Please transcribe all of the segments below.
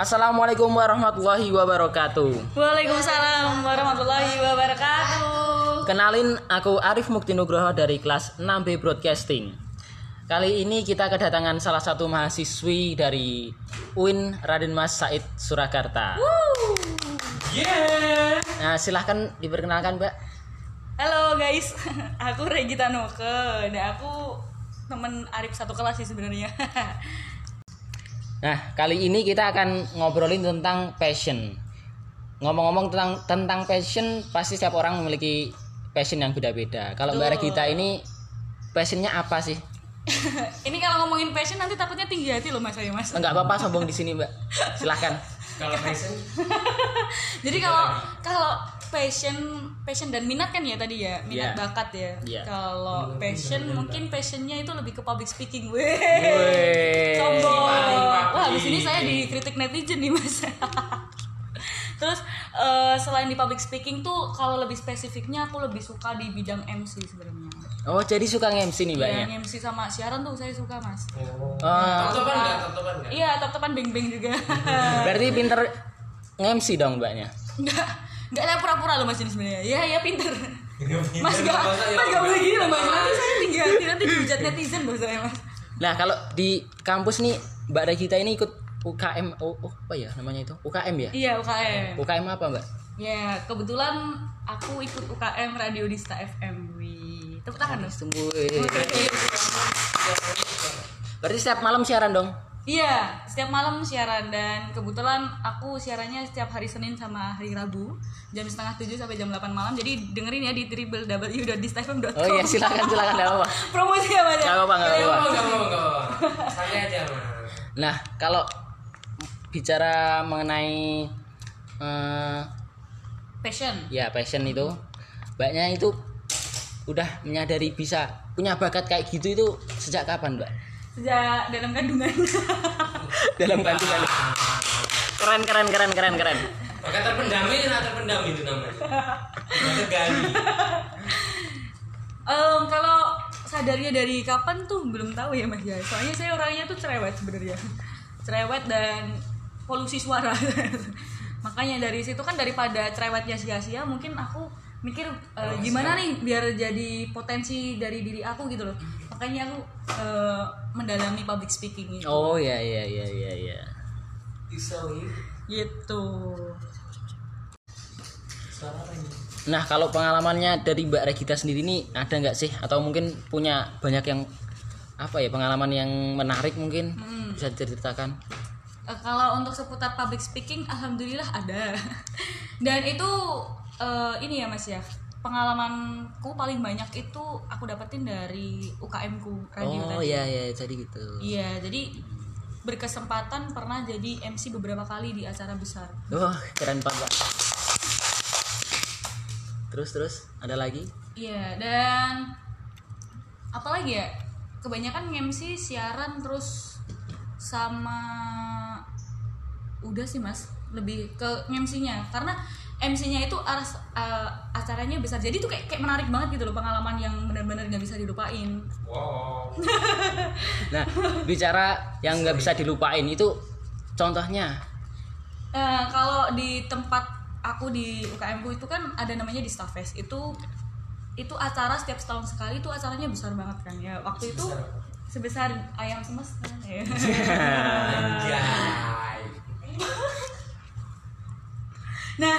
Assalamualaikum warahmatullahi wabarakatuh. Waalaikumsalam warahmatullahi wabarakatuh. Kenalin aku Arif Mukti Nugroho dari kelas 6B Broadcasting. Kali ini kita kedatangan salah satu mahasiswi dari UIN Raden Mas Said Surakarta. Nah, silahkan diperkenalkan, Mbak. Halo guys, aku Regita Noke dan aku temen Arif satu kelas sih sebenarnya. Nah, kali ini kita akan ngobrolin tentang passion. Ngomong-ngomong tentang tentang passion, pasti setiap orang memiliki passion yang beda-beda. Kalau Mbak. Regita ini passionnya apa sih? Ini kalau ngomongin passion nanti takutnya tinggi hati loh mas saya mas. Enggak apa-apa sombong di sini, Mbak. Silahkan. kalau passion Jadi kalau kalau passion passion dan minat kan ya tadi ya minat Iya. bakat ya. Iya. Kalau passion mungkin passionnya itu lebih ke public speaking. Weh. Sombong. Wah, habis ini saya dikritik netizen nih, Mas. Terus eh, selain di public speaking tuh kalau lebih spesifiknya aku lebih suka di bidang MC sebenarnya. Oh, jadi suka nge-MC nih, Mbaknya. Yang MC sama siaran tuh saya suka, Mas. Oh, top-topan enggak top-topan enggak Iya, top-topan beng-beng juga. berarti pinter nge-MC dong, Mbaknya. Enggak, enggak saya pura-pura loh Mas ini sebenarnya. Ya, ya pinter. Mas enggak, ya Mas enggak boleh Mbak? gini loh, Mas. Nanti saya tinggi hati, nanti dihujat netizen loh saya, Mas. Nah, kalau di kampus nih Mbak Regita ini ikut UKM oh, oh, apa ya namanya itu? UKM ya? Iya, UKM. UKM apa, Mbak? Ya, kebetulan aku ikut UKM Radio Dista FM. Tepuk tangan dong. Tunggu. Berarti setiap malam siaran dong? Iya, setiap malam siaran dan kebetulan aku siarannya setiap hari Senin sama hari Rabu jam setengah tujuh sampai jam 8 malam. Jadi dengerin ya di www.distafm.com. Oh iya, silakan silakan enggak apa-apa. Promosi ya, ya? Nggak apa-apa, nggak Iya, apa-apa. enggak enggak mau santai aja Nah, kalau bicara mengenai eh, Passion. ya passion itu, Mbaknya itu udah menyadari bisa punya bakat kayak gitu itu sejak kapan, Mbak? Sejak dalam kandungan. Dalam kandungan. Keren keren keren keren keren. maka terpendam ini nah terpendam itu namanya tergali Em, kalau sadarnya dari kapan tuh belum tahu ya Mas ya. Soalnya saya orangnya tuh cerewet sebenarnya. Cerewet dan polusi suara. Makanya dari situ kan daripada cerewetnya sia-sia, mungkin aku mikir eh, gimana nih biar jadi potensi dari diri aku gitu loh. Makanya aku eh, mendalami public speaking itu. Oh ya ya ya ya ya. Gitu. Nah kalau pengalamannya dari Mbak Regita sendiri ini ada nggak sih atau mungkin punya banyak yang apa ya pengalaman yang menarik mungkin bisa diceritakan? Eh, kalau untuk seputar public speaking, alhamdulillah ada. Dan itu eh, ini ya mas ya, pengalamanku paling banyak itu aku dapetin dari UKM ku radio Oh tadi. iya iya jadi gitu. Iya, jadi berkesempatan pernah jadi MC beberapa kali di acara besar. Wah keren banget. Terus terus ada lagi? Iya, dan apalagi ya? Kebanyakan MC siaran terus sama udah sih mas lebih ke MC-nya karena MC-nya itu aras, eh, acaranya besar. Jadi tuh kayak kayak menarik banget gitu loh pengalaman yang benar-benar nggak bisa dilupain. Wow. Nah bicara yang nggak bisa dilupain itu contohnya. Eh, kalau di tempat aku di UKM ku itu kan ada namanya di Staffest itu itu acara setiap setahun sekali itu acaranya besar banget kan ya. Waktu itu sebesar ayam semesta. Ya. Nah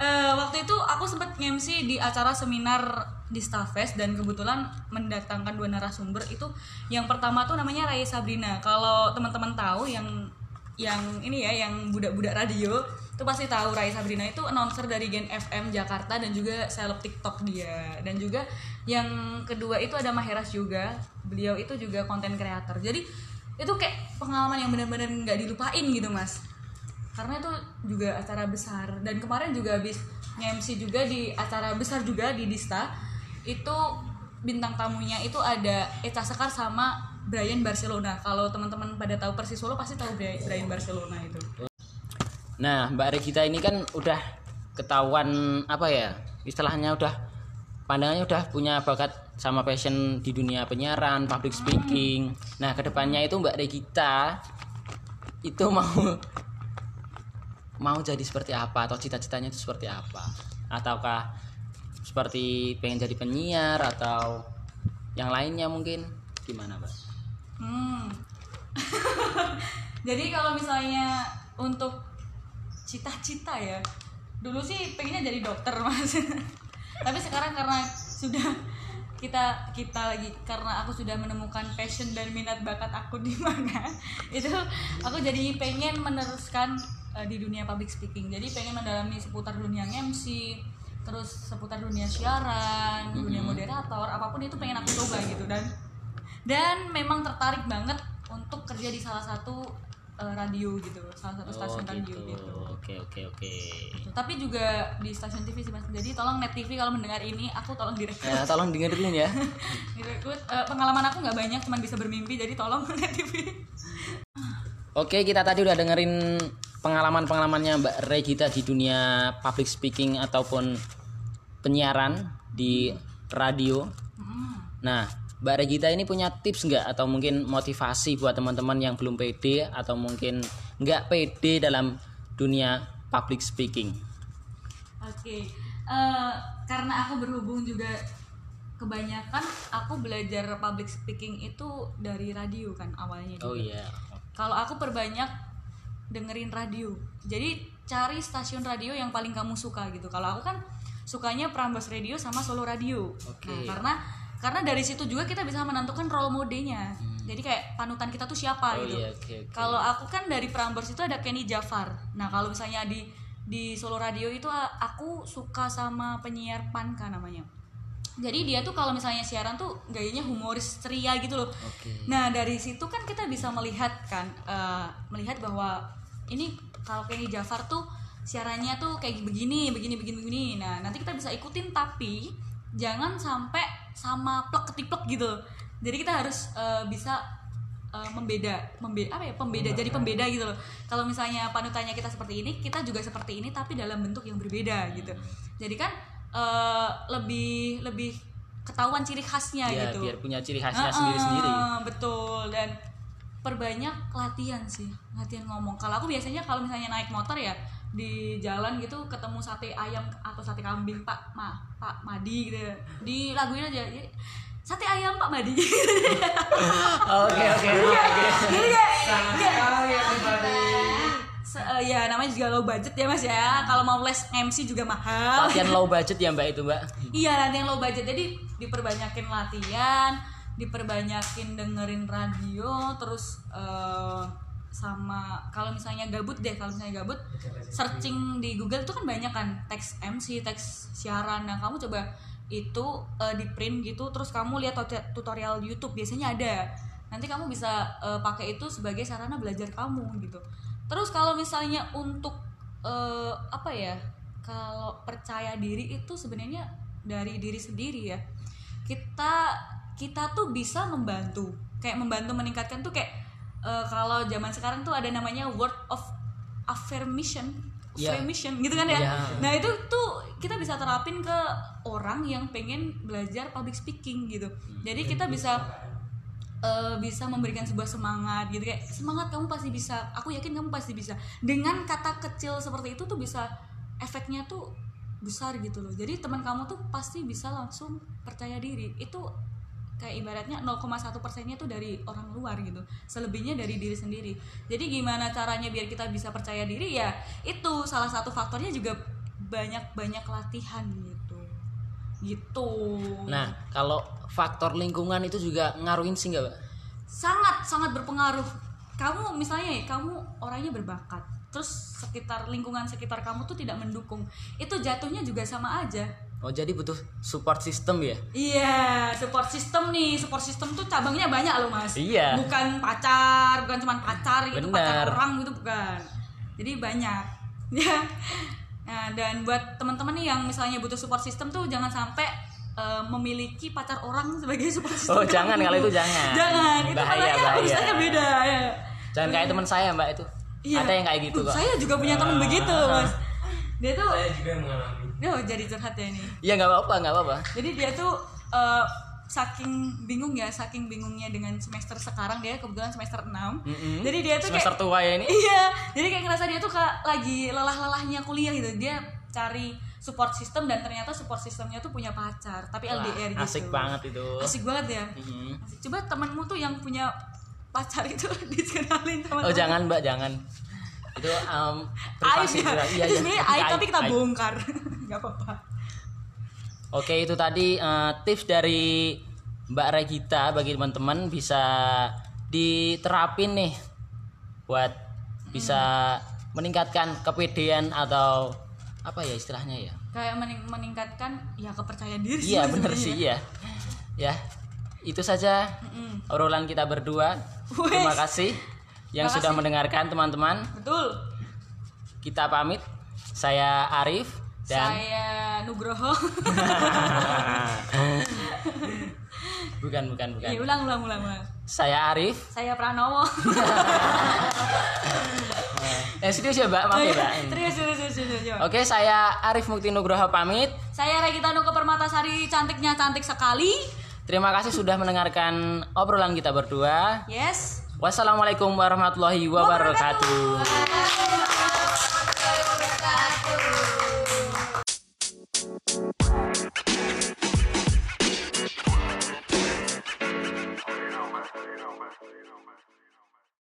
eh, waktu itu aku sempat nge-MC di acara seminar di Staffest dan kebetulan mendatangkan dua narasumber itu. Yang pertama tuh namanya Raya Sabrina. Kalau teman-teman tahu yang yang ini ya yang budak-budak radio itu pasti tahu Raya Sabrina itu announcer dari Gen FM Jakarta dan juga seleb TikTok dia. Dan juga yang kedua itu ada Maheras juga. Beliau itu juga konten creator. Jadi itu kayak pengalaman yang benar-benar nggak dilupain gitu mas karena itu juga acara besar. Dan kemarin juga habis nge-MC juga di acara besar juga di Dista itu bintang tamunya itu ada Eca Sekar sama Brian Barcelona. Kalau teman-teman pada tahu Persis Solo pasti tahu Brian Barcelona itu. Nah Mbak Regita ini kan udah ketahuan apa ya istilahnya udah pandangannya udah punya bakat sama passion di dunia penyiaran, public speaking. Nah ke depannya itu Mbak Regita itu mau mau jadi seperti apa atau cita-citanya itu seperti apa ataukah seperti pengen jadi penyiar atau yang lainnya mungkin gimana mbak Hmm. Jadi kalau misalnya untuk cita-cita ya, dulu sih pengennya jadi dokter mas. Tapi sekarang karena sudah kita kita lagi karena aku sudah menemukan passion dan minat bakat aku di mana itu aku jadi pengen meneruskan eh, di dunia public speaking. Jadi pengen mendalami seputar dunia MC terus seputar dunia siaran dunia moderator apa pun itu pengen aku coba gitu. Dan dan memang tertarik banget untuk kerja di salah satu eh, radio gitu salah satu stasiun Oh, radio gitu. gitu. Oke oke oke. Tapi juga di stasiun TV sih mas. Jadi tolong net TV kalau mendengar ini aku tolong direkrut. Ya tolong dengerin ya. Direkrut. Eh, pengalaman aku nggak banyak cuman bisa bermimpi jadi tolong net TV Oke, kita tadi udah dengerin pengalaman-pengalamannya Mbak Regita di dunia public speaking ataupun penyiaran di radio. Nah, Mbak Regita ini punya tips nggak atau mungkin motivasi buat teman-teman yang belum pede atau mungkin nggak pede dalam dunia public speaking? Oke, Eh, karena aku berhubung juga kebanyakan aku belajar public speaking itu dari radio kan awalnya juga. Oh iya. Kalau aku perbanyak dengerin radio. Jadi cari stasiun radio yang paling kamu suka gitu. Kalau aku kan sukanya Prambors Radio sama Solo Radio. Oke. Nah, karena karena dari situ juga kita bisa menentukan role modelnya. Jadi kayak panutan kita tuh siapa Hmm. Oh gitu. iya, oke oke. Kalau aku kan dari Prambors itu ada Kenny Jafar. Nah, kalau misalnya di di Solo Radio itu aku suka sama penyiar Panka namanya. Jadi dia tuh kalau misalnya siaran tuh gayanya humoris ceria gitu loh. Oke. Nah, dari situ kan kita bisa melihat kan eh, melihat bahwa ini kalau Kenny Jafar tuh siarannya tuh kayak begini, begini, begini, begini. Nah, nanti kita bisa ikutin tapi jangan sampai sama plek ketiplek gitu. Jadi kita harus eh, bisa eh, membeda, membeda apa ya? Pembeda, jadi pembeda gitu loh. Kalau misalnya panutannya kita seperti ini, kita juga seperti ini tapi dalam bentuk yang berbeda gitu. Jadi kan eh, lebih lebih ketahuan ciri khasnya Ya, gitu. biar punya ciri khasnya Heeh, sendiri-sendiri. betul dan perbanyak latihan sih latihan ngomong kalau aku biasanya kalau misalnya naik motor ya di jalan gitu ketemu sate ayam atau sate kambing pak ma pak madi gitu di laguin aja sate ayam pak madi Oke oke oke. jadi kayak Se- eh, ya namanya juga low budget ya mas ya kalau mau les MC juga mahal Latihan low budget ya Mbak itu Mbak. Iya latihan low budget jadi diperbanyakin latihan, diperbanyakin dengerin radio, terus eh, sama kalau misalnya gabut deh kalau misalnya gabut searching di Google tuh kan banyak kan teks MC, teks siaran. Nah kamu coba itu eh, di print gitu, terus kamu lihat tut- tutorial YouTube biasanya ada. Nanti kamu bisa eh, pakai itu sebagai sarana belajar kamu gitu. Terus kalau misalnya untuk eh, apa ya? Kalau percaya diri itu sebenarnya dari diri sendiri ya. Kita kita tuh bisa membantu, kayak membantu meningkatkan tuh kayak eh, kalau zaman sekarang tuh ada namanya word of affirmation, Iya. affirmation gitu kan ya. Iya. Nah itu tuh kita bisa terapin ke orang yang pengen belajar public speaking gitu. Jadi kita bisa eh, bisa memberikan sebuah semangat gitu. Kayak semangat kamu pasti bisa. Aku yakin kamu pasti bisa. Dengan kata kecil seperti itu tuh bisa efeknya tuh besar gitu loh. Jadi teman kamu tuh pasti bisa langsung percaya diri. Itu kayak ibaratnya 0,1 persennya tuh dari orang luar gitu. Selebihnya dari diri sendiri. Jadi gimana caranya biar kita bisa percaya diri? Ya itu salah satu faktornya juga banyak banyak latihan gitu gitu. Nah, kalau faktor lingkungan itu juga ngaruhin sih nggak, Mbak? sangat sangat berpengaruh. Kamu misalnya ya kamu orangnya berbakat terus sekitar lingkungan sekitar kamu tuh tidak mendukung. Itu jatuhnya juga sama aja. Oh, jadi butuh support system ya? iya support system nih. Support system tuh cabangnya banyak loh mas. Iya. bukan pacar bukan cuma pacar gitu pacar Benar. orang gitu bukan. Jadi banyak. Ya nah, dan buat teman-teman nih yang misalnya butuh support system tuh jangan sampai eh, memiliki pacar orang sebagai support system Oh, jangan, kalau itu jangan. jangan itu Bahaya, makanya bahaya. urusannya beda ya Jangan kayak teman saya, Mbak itu. Iya. Ada yang kayak gitu Uh, kok. Saya juga punya teman begitu, Mas. Dia tuh Saya juga mengalami. oh jadi curhat ya ini. Iya, nggak apa-apa, nggak apa-apa. Jadi dia tuh eh, saking bingung ya saking bingungnya dengan semester sekarang dia kebetulan semester 6 Mm-mm. jadi dia tuh semester kayak tua ya ini? Iya jadi kayak ngerasa dia tuh kayak lagi lelah-lelahnya kuliah gitu. Dia cari support system dan ternyata support systemnya tuh punya pacar tapi Wah, LDR gitu. asik banget itu. Asik banget ya. Mhm. Asik. coba temenmu tuh yang punya pacar itu dikenalin teman oh jangan mbak jangan. Itu um, privasi aib ya iya, itu iya. sebenarnya Itu aib tapi kita aib. bongkar. Nggak apa-apa Oke itu tadi eh, tips dari Mbak Regita bagi teman-teman bisa diterapin nih buat bisa meningkatkan kepedean atau apa ya istilahnya ya? kayak mening- meningkatkan ya kepercayaan diri Iya bener sih ya. Ya itu saja Mm-mm. obrolan kita berdua. Wes. Terima kasih yang Terima sudah mendengarkan teman-teman. betul Kita pamit. Saya Arif dan saya Nugroho bukan bukan bukan. ya ulang ulang ulang ulang Saya Arif. saya Pranowo Eh serius ya Mbak, maaf ya Mbak. serius serius serius. Oke, saya Arif Mukti Nugroho pamit. saya Regita Nuke Permatasari cantiknya cantik sekali Terima kasih sudah mendengarkan obrolan kita berdua. yes Wassalamualaikum warahmatullahi wabarakatuh. Wabarakatuh.